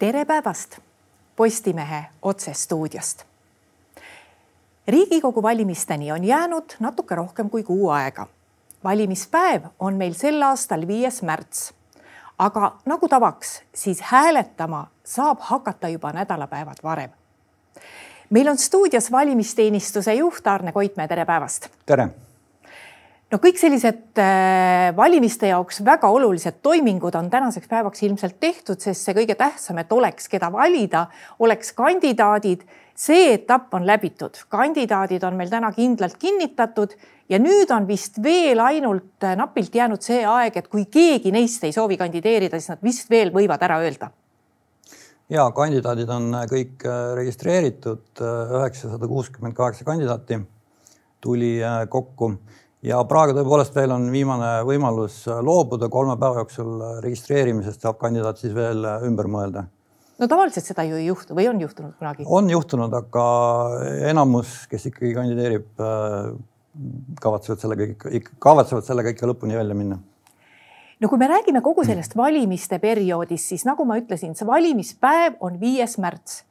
tere päevast Postimehe otsestuudiost. riigikogu valimisteni on jäänud natuke rohkem kui kuu aega. valimispäev on meil sel aastal viies märts. aga nagu tavaks, siis hääletama saab hakata juba nädalapäevad varem. meil on stuudios valimisteenistuse juht Arne Koitmäe, tere päevast. tere no kõik sellised äh, valimiste jaoks väga olulised toimingud on tänaseks päevaks ilmselt tehtud, sest see kõige tähtsam, et oleks, keda valida, oleks kandidaadid. see etapp on läbitud, kandidaadid on meil täna kindlalt kinnitatud ja nüüd on vist veel ainult äh, napilt jäänud see aeg, et kui keegi neist ei soovi kandideerida, siis nad vist veel võivad ära öelda. Ja kandidaadid on kõik äh, registreeritud, üheksasada kuuskümmend kaheksa kandidaati tuli kokku ja praegu tõepoolest veel on viimane võimalus loobuda kolme päeva jooksul registreerimisest, saab kandidaat siis veel ümber mõelda. no tavaliselt seda ju ei juhtu või on juhtunud kunagi? on juhtunud, aga enamus, kes ikkagi kandideerib, kavatsevad sellega ikka, kavatsevad sellega ikka lõpuni välja minna no kui me räägime kogu sellest valimiste perioodist, siis nagu ma ütlesin, see valimispäev on viies märts,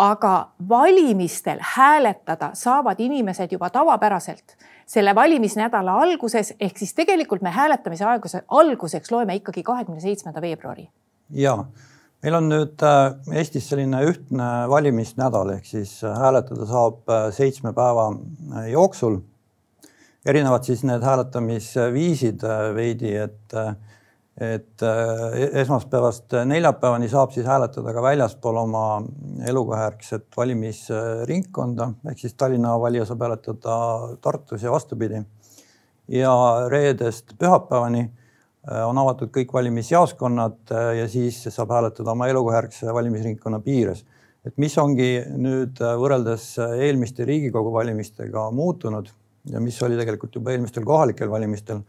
aga valimistel hääletada saavad inimesed juba tavapäraselt selle valimisnädala alguses, ehk siis tegelikult me hääletamise alguse, alguseks loeme ikkagi kahekümne seitsmenda veebruari. ja meil on nüüd äh, Eestis selline ühtne valimisnädal ehk siis äh, hääletada saab äh, seitsme päeva jooksul. erinevad siis need hääletamisviisid veidi, et et äh, esmaspäevast neljapäevani saab siis hääletada ka väljaspool oma elukohajärgset valimisringkonda ehk siis Tallinna valija saab hääletada Tartus ja vastupidi. ja reedest pühapäevani äh, on avatud kõik valimisjaoskonnad äh, ja siis saab hääletada oma elukohajärgse valimisringkonna piires. et mis ongi nüüd võrreldes eelmiste Riigikogu valimistega muutunud ja mis oli tegelikult juba eelmistel kohalikel valimistel,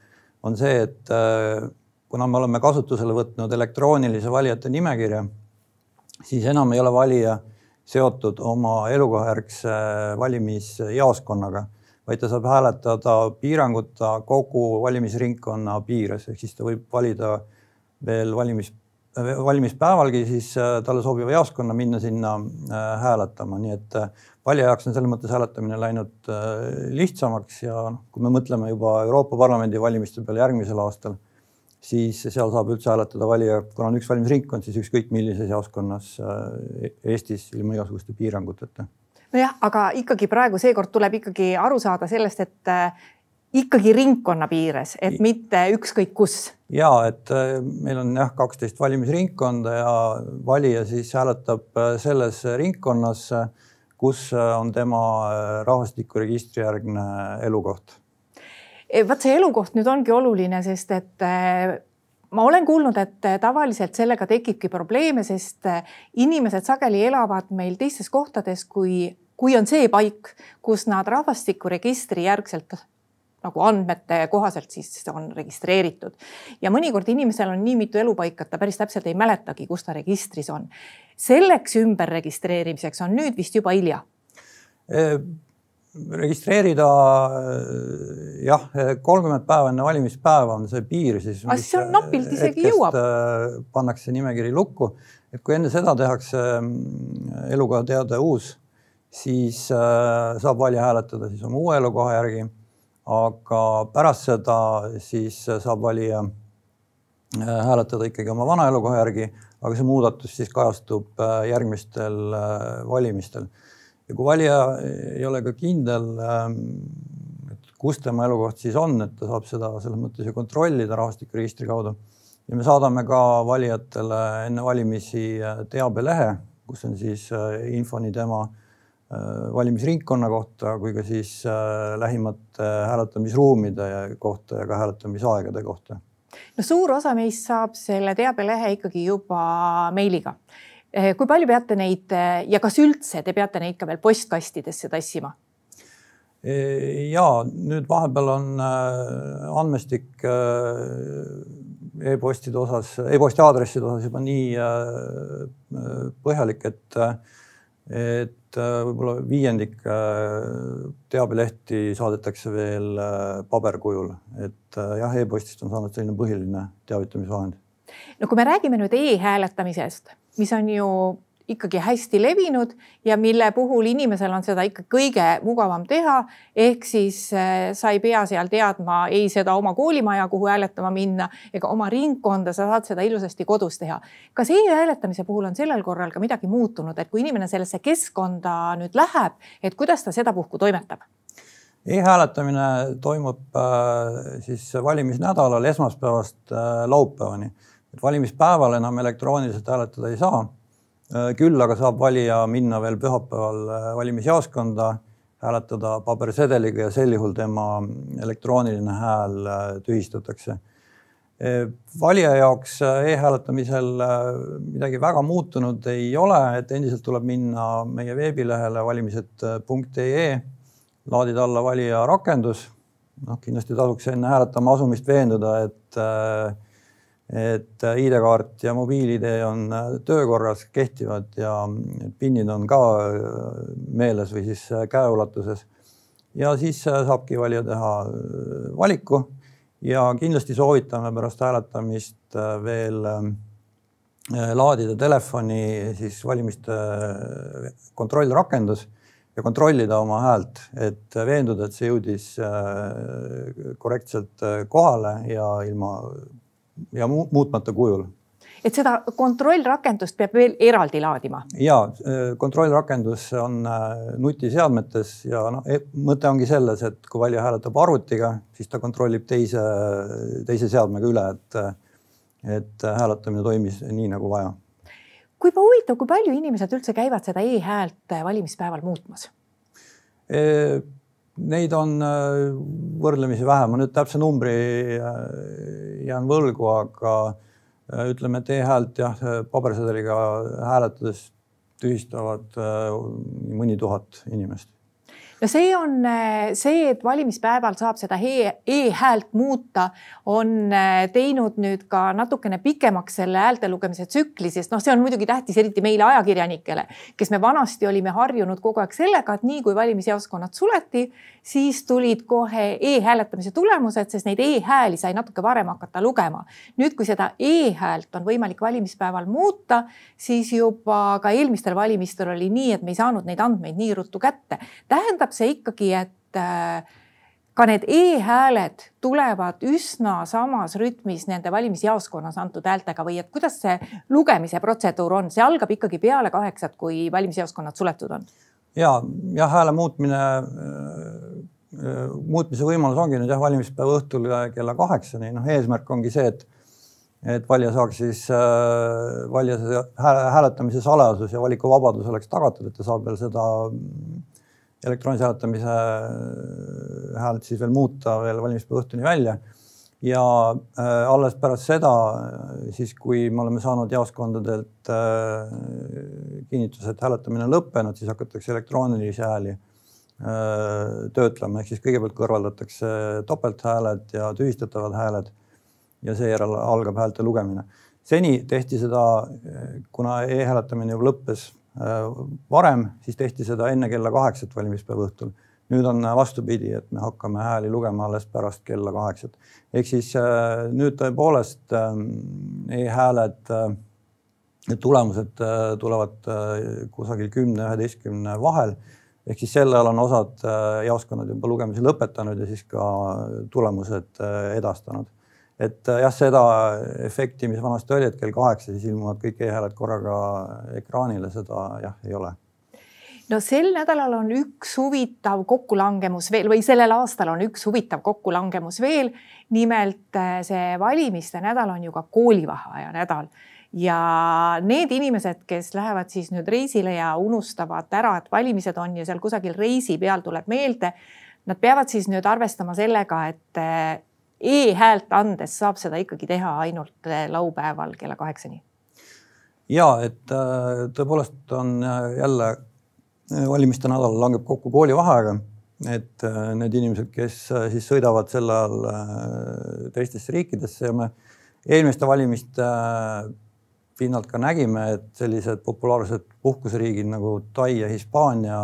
on see, et kuna me oleme kasutusele võtnud elektroonilise valijate nimekirja, siis enam ei ole valija seotud oma elukohajärgse valimisjaoskonnaga, vaid ta saab hääletada piiranguta kogu valimisringkonna piires, ehk siis ta võib valida veel valimis, valimispäevalgi siis äh, talle sobiva jaoskonna minna sinna äh, hääletama, nii et äh, valija jaoks on selles mõttes hääletamine läinud lihtsamaks ja noh, kui me mõtleme juba Euroopa Parlamendi valimiste peale järgmisel aastal siis seal saab üldse hääletada valija, kuna on üks valimisringkond, siis ükskõik millises jaoskonnas äh, Eestis ilma igasuguste piiranguteta. nojah, aga ikkagi praegu seekord tuleb ikkagi aru saada sellest, et äh, ikkagi ringkonna piires, et mitte ükskõik kus. ja et äh, meil on jah, kaksteist valimisringkonda ja valija siis hääletab selles ringkonnas, kus on tema rahvastikuregistri järgne elukoht vot see elukoht nüüd ongi oluline, sest et eh, ma olen kuulnud, et eh, tavaliselt sellega tekibki probleeme, sest inimesed sageli elavad meil teistes kohtades, kui, kui on see paik, kus nad rahvastikuregistri järgselt nagu andmete kohaselt siis on registreeritud. ja mõnikord inimesel on nii mitu elupaika, et ta päris täpselt ei mäletagi, kus ta registris on. selleks ümberregistreerimiseks on nüüd vist juba hilja registreerida jah, kolmkümmend päeva enne valimispäeva on see piir siis. aga siis on napilt isegi jõuab. Äh, pannakse nimekiri lukku, et kui enne seda tehakse mm, elukohateade uus, siis äh, saab valija hääletada siis oma uue elukoha järgi. aga pärast seda siis saab valija äh, hääletada ikkagi oma vana elukoha järgi, aga see muudatus siis kajastub järgmistel valimistel ja kui valija ei ole ka kindel, ähm, et kus tema elukoht siis on, et ta saab seda selles mõttes ju kontrollida rahvastikuregistri kaudu. ja me saadame ka valijatele enne valimisi äh, teabelehe, kus on siis äh, info nii tema valimisringkonna kohta kui ka siis lähimate hääletamisruumide kohta ja ka hääletamisaegade kohta. no suur osa meist saab selle teabelehe ikkagi juba meiliga Eh, kui palju peate neid eh, ja kas üldse te peate neid ka veel postkastidesse tassima? Eh, ja nüüd vahepeal on andmestik e-postide osas e, e-posti aadresside osas juba nii põhjalik, et, et võib-olla viiendik teabelehti saadetakse veel paberkujul, et jah e, e-postist on saanud selline põhiline teavitamisvahend no kui me räägime nüüd e-hääletamisest, mis on ju ikkagi hästi levinud ja mille puhul inimesel on seda ikka kõige mugavam teha. ehk siis äh, sa ei pea seal teadma ei seda oma koolimaja, kuhu hääletama minna ega oma ringkonda, sa saad seda ilusasti kodus teha. kas e-hääletamise puhul on sellel korral ka midagi muutunud, et kui inimene sellesse keskkonda nüüd läheb, et kuidas ta sedapuhku toimetab? e-hääletamine toimub äh, siis valimisnädalal esmaspäevast äh, laupäevani. Et valimispäeval enam elektrooniliselt hääletada ei saa Äh, küll aga saab valija minna veel pühapäeval äh, valimisjaoskonda, hääletada pabersedeliga ja sel juhul tema elektrooniline hääl äh, tühistatakse. valija jaoks e-hääletamisel midagi väga muutunud ei ole, et endiselt tuleb minna meie veebilehele valimised.ee, laadida alla valija rakendus. noh, kindlasti tasuks enne hääletama asumist veenduda, et et äh, ID-kaart ja mobiil-ID on äh, töökorras, kehtivad ja PIN-id on ka äh, meeles või siis käeulatuses. ja siis saabki valija teha valiku ja kindlasti soovitame pärast hääletamist veel laadida telefoni siis valimiste kontrollrakendus ja kontrollida oma häält, et veenduda, et see jõudis korrektselt kohale ja ilma ja muutmata kujul et seda kontrollrakendust peab veel eraldi laadima? ja kontrollrakendus on äh, nutiseadmetes ja noh, e, mõte ongi selles, et kui valija hääletab arvutiga, siis ta kontrollib teise, teise seadmega üle, et, et hääletamine toimis nii nagu vaja. kui huvitav, kui palju inimesed üldse käivad seda e-häält valimispäeval muutmas e? Neid on äh, võrdlemisi vähe, ma nüüd täpse numbri äh, jään võlgu, aga äh, ütleme, et e-häält jah, pabersedeliga hääletades tühistavad mõni tuhat inimest no see on äh, see, et valimispäeval saab seda e-häält muuta, on äh, teinud nüüd ka natukene pikemaks selle häälte lugemise tsükli, sest noh, see on muidugi tähtis, eriti meile ajakirjanikele, kes me vanasti olime harjunud kogu aeg sellega, et nii kui valimisjaoskonnad suleti, siis tulid kohe e-hääletamise tulemused, sest neid e-hääli sai natuke varem hakata lugema. nüüd, kui seda e-häält on võimalik valimispäeval muuta, siis juba ka eelmistel valimistel oli nii, et me ei saanud neid andmeid nii ruttu kätte. tähendab see ikkagi, et äh, ka need e-hääled tulevad üsna samas rütmis nende valimisjaoskonnas antud häältega või et kuidas see lugemise protseduur on, see algab ikkagi peale kaheksat, kui valimisjaoskonnad suletud on. Ja, jah, hääle muutmine, äh, muutmise võimalus ongi nüüd jah, valimispäeva õhtul kella kaheksani, noh, eesmärk ongi see, et et valija saaks siis äh,, valija hääletamise salajasus ja valikuvabadus oleks tagatud, et ta saab veel seda elektroonilise hääletamise äh, häält siis veel muuta veel valimispäeva õhtuni välja ja äh, alles pärast seda, siis kui me oleme saanud jaoskondadelt äh, kinnituse, et hääletamine on lõppenud, siis hakatakse elektroonilisi hääli äh, töötlema, ehk siis kõigepealt kõrvaldatakse topelthääled ja tühistatavad hääled ja seejärel algab häälte lugemine. seni tehti seda, kuna e-hääletamine ju lõppes varem, siis tehti seda enne kella kaheksat valimispäeva õhtul nüüd on vastupidi, et me hakkame hääli lugema alles pärast kella kaheksat. ehk siis äh, nüüd tõepoolest ähm, e-hääled, äh, tulemused äh, tulevad kusagil kümne, üheteistkümne vahel. ehk siis sel ajal on osad jaoskonnad juba lugemise lõpetanud ja siis ka tulemused edastanud. Et jah, seda efekti, mis vanasti oli, et kell kaheksa siis ilmuvad kõik e-hääled korraga ekraanile, seda jah, ei ole no sel nädalal on üks huvitav kokkulangemus veel või sellel aastal on üks huvitav kokkulangemus veel. nimelt äh, see valimiste nädal on ju ka koolivaheaja nädal ja need inimesed, kes lähevad siis nüüd reisile ja unustavad ära, et valimised on ja seal kusagil reisi peal tuleb meelde. Nad peavad siis nüüd arvestama sellega, et äh, e-häält andes saab seda ikkagi teha ainult äh, laupäeval kella kaheksani. ja et tõepoolest on jälle valimiste nädal langeb kokku koolivaheaega, et äh, need inimesed, kes äh, siis sõidavad sel ajal äh, teistesse riikidesse ja me eelmiste valimiste pinnalt ka nägime, et sellised populaarsed puhkuseriigid nagu Tai ja Hispaania,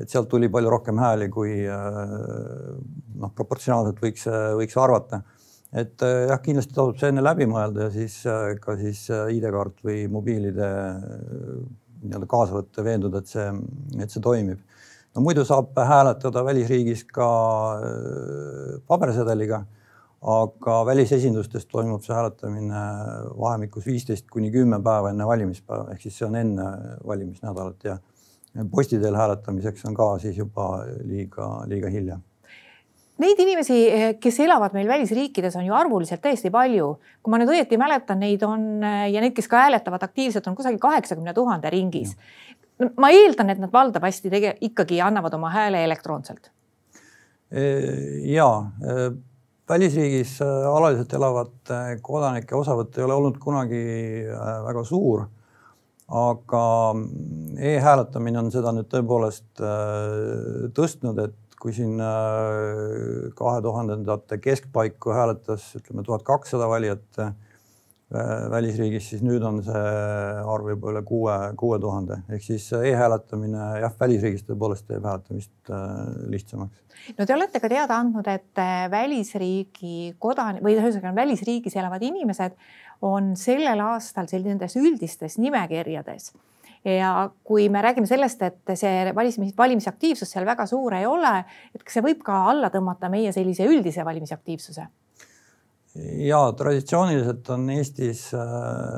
et sealt tuli palju rohkem hääli, kui noh, proportsionaalselt võiks, võiks arvata. et jah, kindlasti tasub see enne läbi mõelda ja siis ka siis ID-kaart või mobiilide nii-öelda kaasa võtta veenduda, et see, et see toimib. no muidu saab hääletada välisriigis ka pabersedeliga aga välisesindustes toimub see hääletamine vahemikus viisteist kuni kümme päeva enne valimispäeva, ehk siis see on enne valimisnädalat ja posti teel hääletamiseks on ka siis juba liiga, liiga hilja. Neid inimesi, kes elavad meil välisriikides, on ju arvuliselt täiesti palju. kui ma nüüd õieti mäletan, neid on ja neid, kes ka hääletavad aktiivselt, on kusagil kaheksakümne tuhande ringis. ma eeldan, et nad valdavasti tege-, ikkagi annavad oma hääle elektroonselt. ja välisriigis äh, alaliselt elavate kodanike osavõtt ei ole olnud kunagi väga suur. Aga mm, e-hääletamine on seda nüüd tõepoolest äh, tõstnud, et kui siin kahe tuhandendate keskpaiku hääletas ütleme tuhat kakssada valijat välisriigis, siis nüüd on see arv juba üle kuue, kuue tuhande ehk siis e-hääletamine jah, välisriigis tõepoolest teeb hääletamist lihtsamaks. No te olete ka teada andnud, et äh, välisriigi kodan- või ühesõnaga välisriigis elavad inimesed on sellel aastal sellistes üldistes nimekirjades ja kui me räägime sellest, et see valimis, valimisaktiivsus seal väga suur ei ole, et kas see võib ka alla tõmmata meie sellise üldise valimisaktiivsuse? ja traditsiooniliselt on Eestis äh,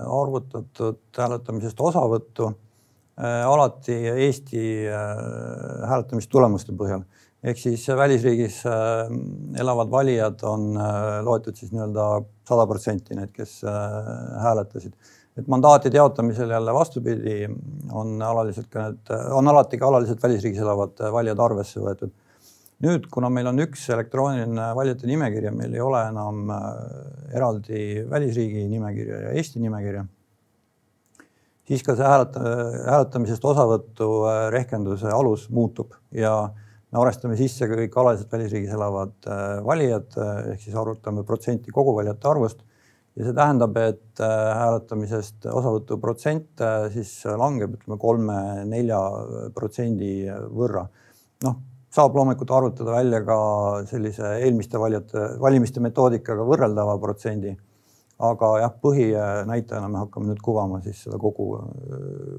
arvutatud hääletamisest osavõttu äh, alati Eesti hääletamistulemuste põhjal ehk siis välisriigis äh, elavad valijad on äh, loetud siis nii-öelda sada protsenti need, kes äh, hääletasid. et mandaatide jaotamisel jälle vastupidi, on alaliselt ka need, on alati ka alaliselt välisriigis elavad valijad arvesse võetud. nüüd, kuna meil on üks elektrooniline valijate nimekiri, meil ei ole enam eraldi välisriigi nimekirja ja Eesti nimekirja, siis ka see hääleta-, hääletamisest osavõtu rehkenduse alus muutub ja me arvestame sisse kõik alaliselt välisriigis elavad äh, valijad äh, ehk siis arvutame protsenti kogu valijate arvust ja see tähendab, et äh, hääletamisest osavõtu protsent siis langeb, ütleme kolme-nelja protsendi võrra. noh, saab loomulikult arvutada välja ka sellise eelmiste valijate, valimiste metoodikaga võrreldava protsendi. aga jah, põhinäitajana me hakkame nüüd kuvama siis seda kogu,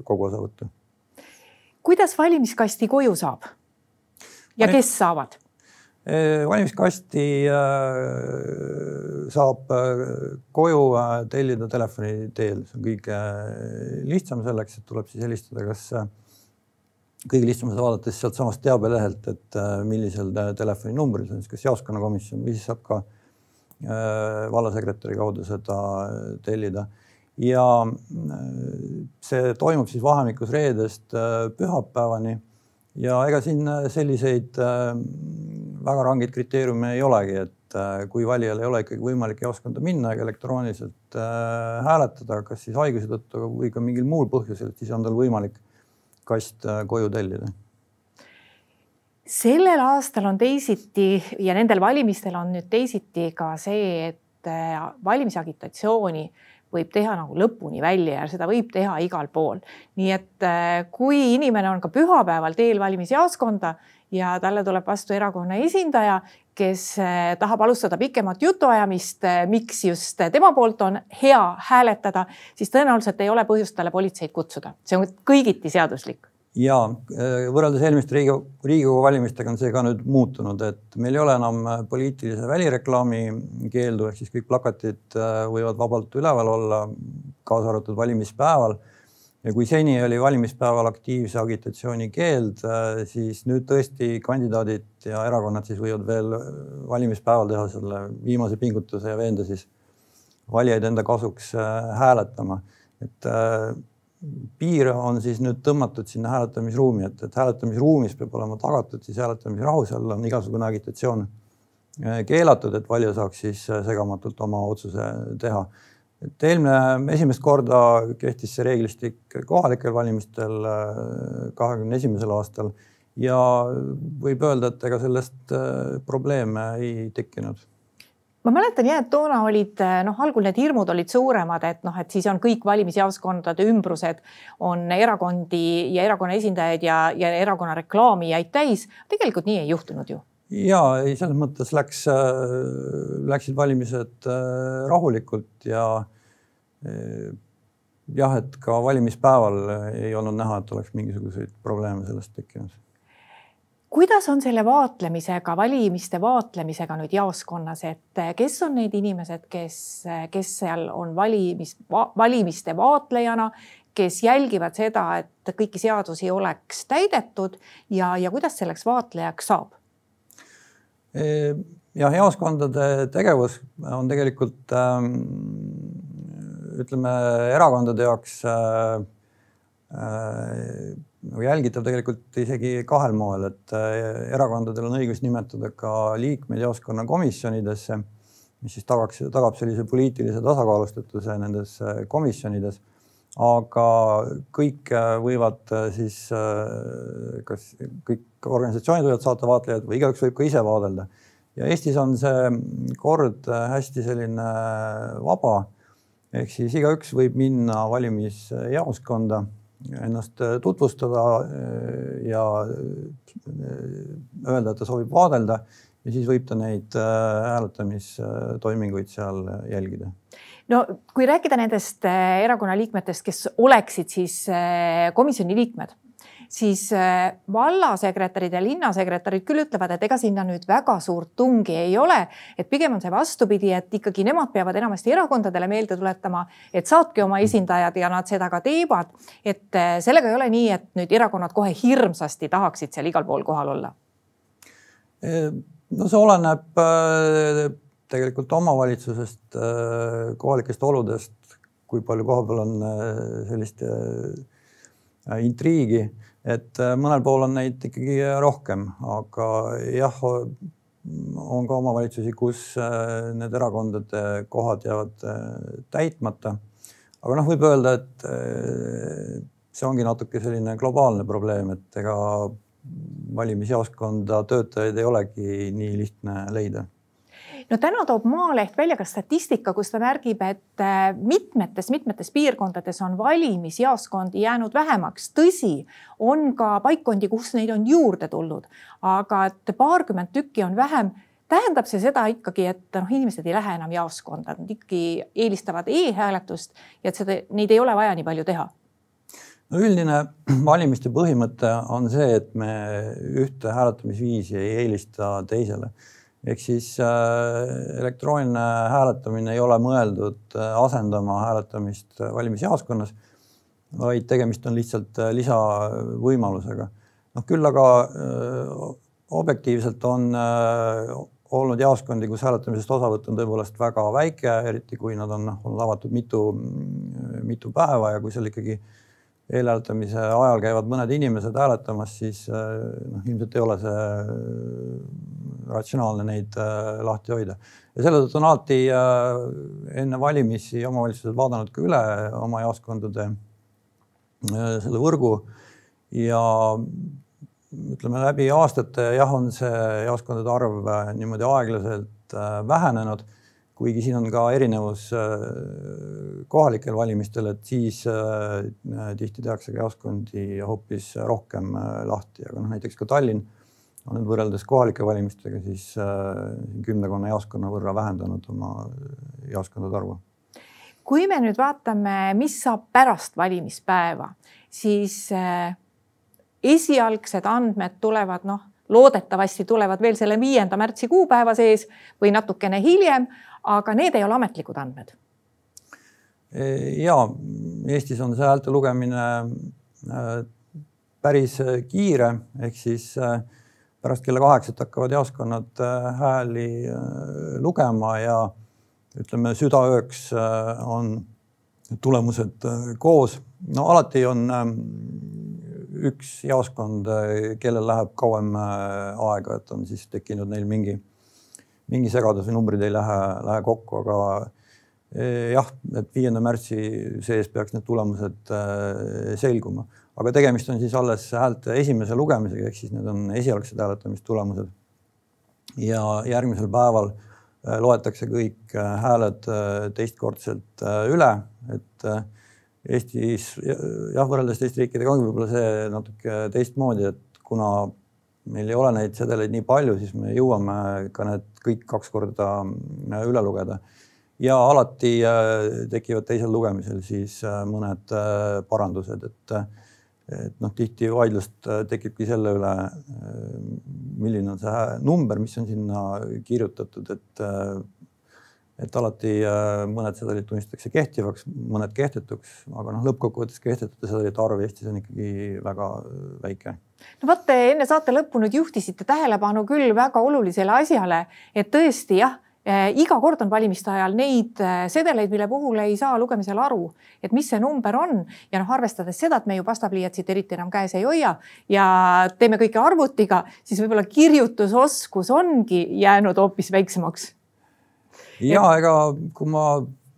kogu osavõttu. kuidas valimiskasti koju saab? Ja kes saavad? valimiskasti saab koju tellida telefoni teel, see on kõige lihtsam selleks, et tuleb siis helistada, kas kõige lihtsam vaadata siis sealtsamast teabelehelt, et millisel telefoninumbril, see on siis kas jaoskonnakomisjon või siis saab ka vallasekretäri kaudu seda tellida. Ja see toimub siis vahemikus reedest pühapäevani ja ega siin äh, selliseid äh, väga rangeid kriteeriume ei olegi, et äh, kui valijal ei ole ikkagi võimalik jaoskonda minna ega elektrooniliselt hääletada, kas siis haiguse tõttu või ka mingil muul põhjusel, siis on tal võimalik kast koju tellida. Sellel aastal on teisiti ja nendel valimistel on nüüd teisiti ka see, et valimisagitatsiooni võib teha nagu lõpuni välja ja seda võib teha igal pool. nii et äh, kui inimene on ka pühapäeval teel valimisjaoskonda ja talle tuleb vastu erakonna esindaja, kes äh, tahab alustada pikemat jutuajamist, äh, miks just tema poolt on hea hääletada, siis tõenäoliselt ei ole põhjust talle politseid kutsuda, see on kõigiti seaduslik ja äh, võrreldes eelmiste Riigikogu, Riigikogu valimistega on see ka nüüd muutunud, et meil ei ole enam äh, poliitilise välireklaami keeldu, ehk siis kõik plakatid äh, võivad vabalt üleval olla, kaasa arvatud valimispäeval. ja kui seni oli valimispäeval aktiivse agitatsiooni keeld, siis nüüd tõesti kandidaadid ja erakonnad siis võivad veel valimispäeval teha selle viimase pingutuse ja veenda siis valijaid enda kasuks hääletama. et piir on siis nüüd tõmmatud sinna hääletamisruumi, et, et hääletamisruumis peab olema tagatud siis hääletamisrahu, seal on igasugune agitatsioon eh, keelatud, et valija saaks siis eh, segamatult oma otsuse teha. et eelmine, esimest korda kehtis see reeglistik kohalikel valimistel eh, kahekümne esimesel aastal ja võib öelda, et ega sellest probleeme ei tekkinud ma mäletan jah, et toona olid noh, algul need hirmud olid suuremad, et noh, et siis on kõik valimisjaoskondade ümbrused on erakondi ja erakonna esindajaid ja, ja erakonna reklaamijaid täis. tegelikult nii ei juhtunud ju ja ei, selles mõttes läks, läksid valimised rahulikult ja jah, et ka valimispäeval ei olnud näha, et oleks mingisuguseid probleeme sellest tekkinud kuidas on selle vaatlemisega, valimiste vaatlemisega nüüd jaoskonnas, et eh, kes on need inimesed, kes, eh, kes seal on valimis va,, valimiste vaatlejana, kes jälgivad seda, et kõiki seadusi oleks täidetud ja, ja kuidas selleks vaatlejaks saab? jah, jaoskondade tegevus on tegelikult ähm, ütleme erakondade jaoks äh, äh, nagu jälgitav tegelikult isegi kahel moel, et äh, erakondadel on õigus nimetada ka liikmeid jaoskonna komisjonidesse, mis siis tagaks, tagab sellise poliitilise tasakaalustatuse nendes äh, komisjonides. aga kõik äh, võivad siis, kas kõik organisatsioonid võivad saata vaatlejaid või igaüks võib ka ise vaadelda. ja Eestis on see kord hästi selline vaba ehk siis igaüks võib minna valimisjaoskonda ennast äh, tutvustada äh, ja äh, öelda, et ta soovib vaadelda ja siis võib ta neid hääletamistoiminguid seal jälgida. no kui rääkida nendest erakonna liikmetest, kes oleksid siis komisjoni liikmed siis äh, vallasekretärid ja linnasekretärid küll ütlevad, et ega sinna nüüd väga suurt tungi ei ole, et pigem on see vastupidi, et ikkagi nemad peavad enamasti erakondadele meelde tuletama, et saatke oma esindajad ja nad seda ka teevad. et äh, sellega ei ole nii, et nüüd erakonnad kohe hirmsasti tahaksid seal igal pool kohal olla. no see oleneb tegelikult omavalitsusest, kohalikest oludest, kui palju kohapeal on sellist intriigi et äh, mõnel pool on neid ikkagi rohkem, aga jah, on ka omavalitsusi, kus äh, need erakondade kohad jäävad äh, täitmata. aga noh, võib öelda, et see ongi natuke selline globaalne probleem, et ega valimisjaoskonda töötajaid ei olegi nii lihtne leida no täna toob Maaleht välja ka statistika, kus ta märgib, et mitmetes-mitmetes äh, piirkondades on valimisjaoskondi jäänud vähemaks. tõsi, on ka paikkondi, kus neid on juurde tulnud, aga et paarkümmend tükki on vähem tähendab see seda ikkagi, et noh, inimesed ei lähe enam jaoskonda, nad ikkagi eelistavad e-hääletust ja et seda, neid ei ole vaja nii palju teha. No üldine valimiste põhimõte on see, et me ühte hääletamisviisi ei eelista teisele ehk siis äh, elektrooniline hääletamine ei ole mõeldud äh, asendama hääletamist äh, valimisjaoskonnas, vaid tegemist on lihtsalt lisavõimalusega. noh, küll aga objektiivselt on olnud jaoskondi, kus hääletamisest osavõtt on tõepoolest väga väike, eriti kui nad on noh, olnud avatud mitu, mitu päeva ja kui seal ikkagi eelhääletamise ajal käivad mõned inimesed hääletamas, siis noh, ilmselt ei ole see ratsionaalne neid äh, lahti hoida. ja selle tõttu on alati äh, enne valimisi omavalitsused vaadanud ka üle oma jaoskondade äh, selle võrgu. Ja ütleme läbi aastate jah, on see jaoskondade arv niimoodi aeglaselt vähenenud, kuigi siin on ka erinevus kohalikel valimistel, et siis tihti tehakse ka jaoskondi hoopis rohkem lahti, aga noh, näiteks ka Tallinn on nüüd võrreldes kohalike valimistega siis äh, kümnekonna jaoskonna võrra vähendanud oma äh, jaoskondade arvu. kui me nüüd vaatame, mis saab pärast valimispäeva, siis äh, esialgsed andmed tulevad, noh, loodetavasti tulevad veel selle viienda märtsi kuupäeva sees või natukene hiljem, aga need ei ole ametlikud andmed. ja Eestis on see häälte lugemine päris kiire, ehk siis äh, pärast kella kaheksat hakkavad jaoskonnad äh, hääli äh, lugema ja ütleme, südaööks äh, on tulemused koos. no alati on üks jaoskond, kellel läheb kauem aega, et on siis tekkinud neil mingi, mingi segadus või numbrid ei lähe, lähe kokku, aga jah, et viienda märtsi sees peaks need tulemused selguma aga tegemist on siis alles häälte esimese lugemisega, ehk siis need on esialgsed hääletamistulemused. ja järgmisel päeval äh, loetakse kõik äh, hääled äh, teistkordselt üle, et Eestis jah, võrreldes teiste riikidega ongi võib-olla see natuke teistmoodi, et kuna meil ei ole neid sedeleid nii palju, siis me jõuame ka need kõik kaks korda üle lugeda. ja alati tekivad teisel lugemisel siis mõned parandused, et et noh, tihti vaidlust tekibki selle üle, milline on see number, mis on sinna kirjutatud, et et alati äh, mõned sedelid tunnistatakse kehtivaks, mõned kehtetuks, aga noh, lõppkokkuvõttes kehtetute sedelite arv Eestis on ikkagi väga äh, väike. no vot, enne saate lõppu nüüd juhtisite tähelepanu küll väga olulisele asjale, et tõesti jah äh, iga kord on valimiste ajal neid sedeleid, mille puhul ei saa lugemisel aru, et mis see number on ja noh, arvestades seda, et me ju pastapliiatsit eriti enam käes ei hoia ja teeme kõike arvutiga, siis võib-olla kirjutusoskus ongi jäänud hoopis väiksemaks ja ega kui ma,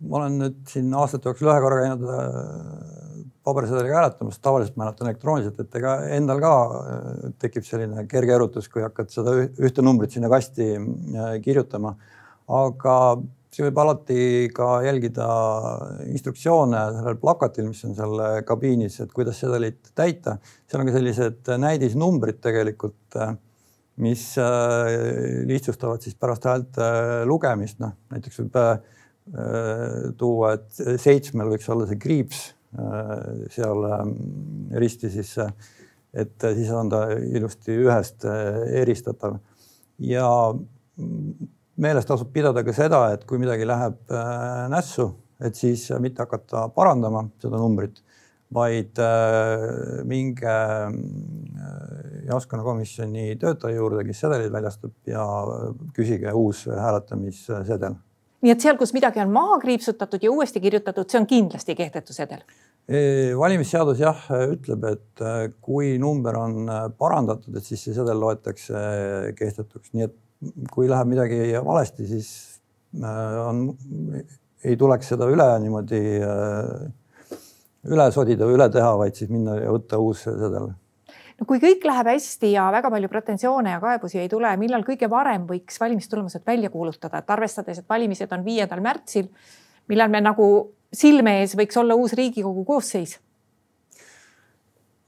ma olen nüüd siin aastate jooksul ühe korra käinud äh, pabersedeliga hääletamas, tavaliselt ma hääletan elektrooniliselt, et ega endal ka äh, tekib selline kerge erutus, kui hakkad seda ühte numbrit sinna kasti äh, kirjutama. Aga see võib alati ka jälgida instruktsioone sellel plakatil, mis on seal kabiinis, et kuidas sedelit täita. seal on ka sellised näidisnumbrid tegelikult mis äh, lihtsustavad siis pärast häälte äh, lugemist, noh näiteks võib äh, tuua, et seitsmel võiks olla see kriips seal risti sisse, et siis on ta ilusti ühest eristatav ja meeles tasub pidada ka seda, et kui midagi läheb nässu, et siis mitte hakata parandama seda numbrit vaid äh, minge äh, jaoskonnakomisjoni töötaja juurde, kes sedeleid väljastab ja küsige uus hääletamissedel. nii et seal, kus midagi on maha kriipsutatud ja uuesti kirjutatud, see on kindlasti kehtetu sedel? valimisseadus jah, ütleb, et äh, kui number on parandatud, et siis see sedel loetakse kehtetuks, nii et kui läheb midagi valesti, siis on, ei tuleks seda üle niimoodi üle sodida või üle teha, vaid siis minna ja võtta uus sedel. no kui kõik läheb hästi ja väga palju pretensioone ja kaebusi ei tule, millal kõige varem võiks valimistulemused välja kuulutada, et arvestades, et valimised on viiendal märtsil, millal me nagu silme ees võiks olla uus Riigikogu koosseis?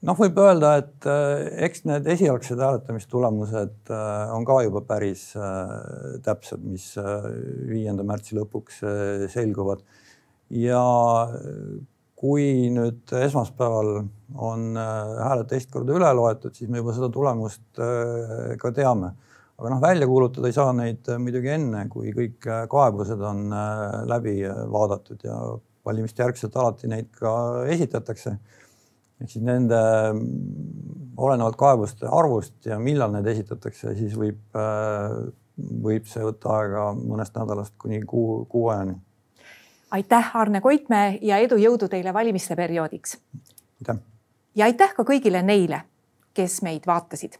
Noh, võib öelda, et äh, eks need esialgsed hääletamistulemused äh, on ka juba päris äh, täpsed, mis viienda märtsi lõpuks selguvad ja kui nüüd esmaspäeval on hääled teist korda üle loetud, siis me juba seda tulemust ka teame. aga noh, välja kuulutada ei saa neid muidugi enne, kui kõik kaebused on läbi vaadatud ja valimiste järgselt alati neid ka esitatakse. Ehk siis nende olenevalt kaebuste arvust ja millal need esitatakse, siis võib, võib see võtta aega mõnest nädalast kuni kuu, kuu ajani aitäh, Arne Koitmäe ja edu, jõudu teile valimiste perioodiks. aitäh. ja aitäh ka kõigile neile, kes meid vaatasid.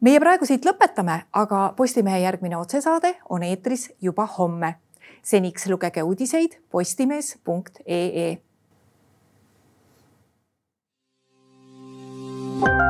meie praegu siit lõpetame, aga Postimehe järgmine otsesaade on eetris juba homme. seniks lugege uudiseid postimees.ee Bye.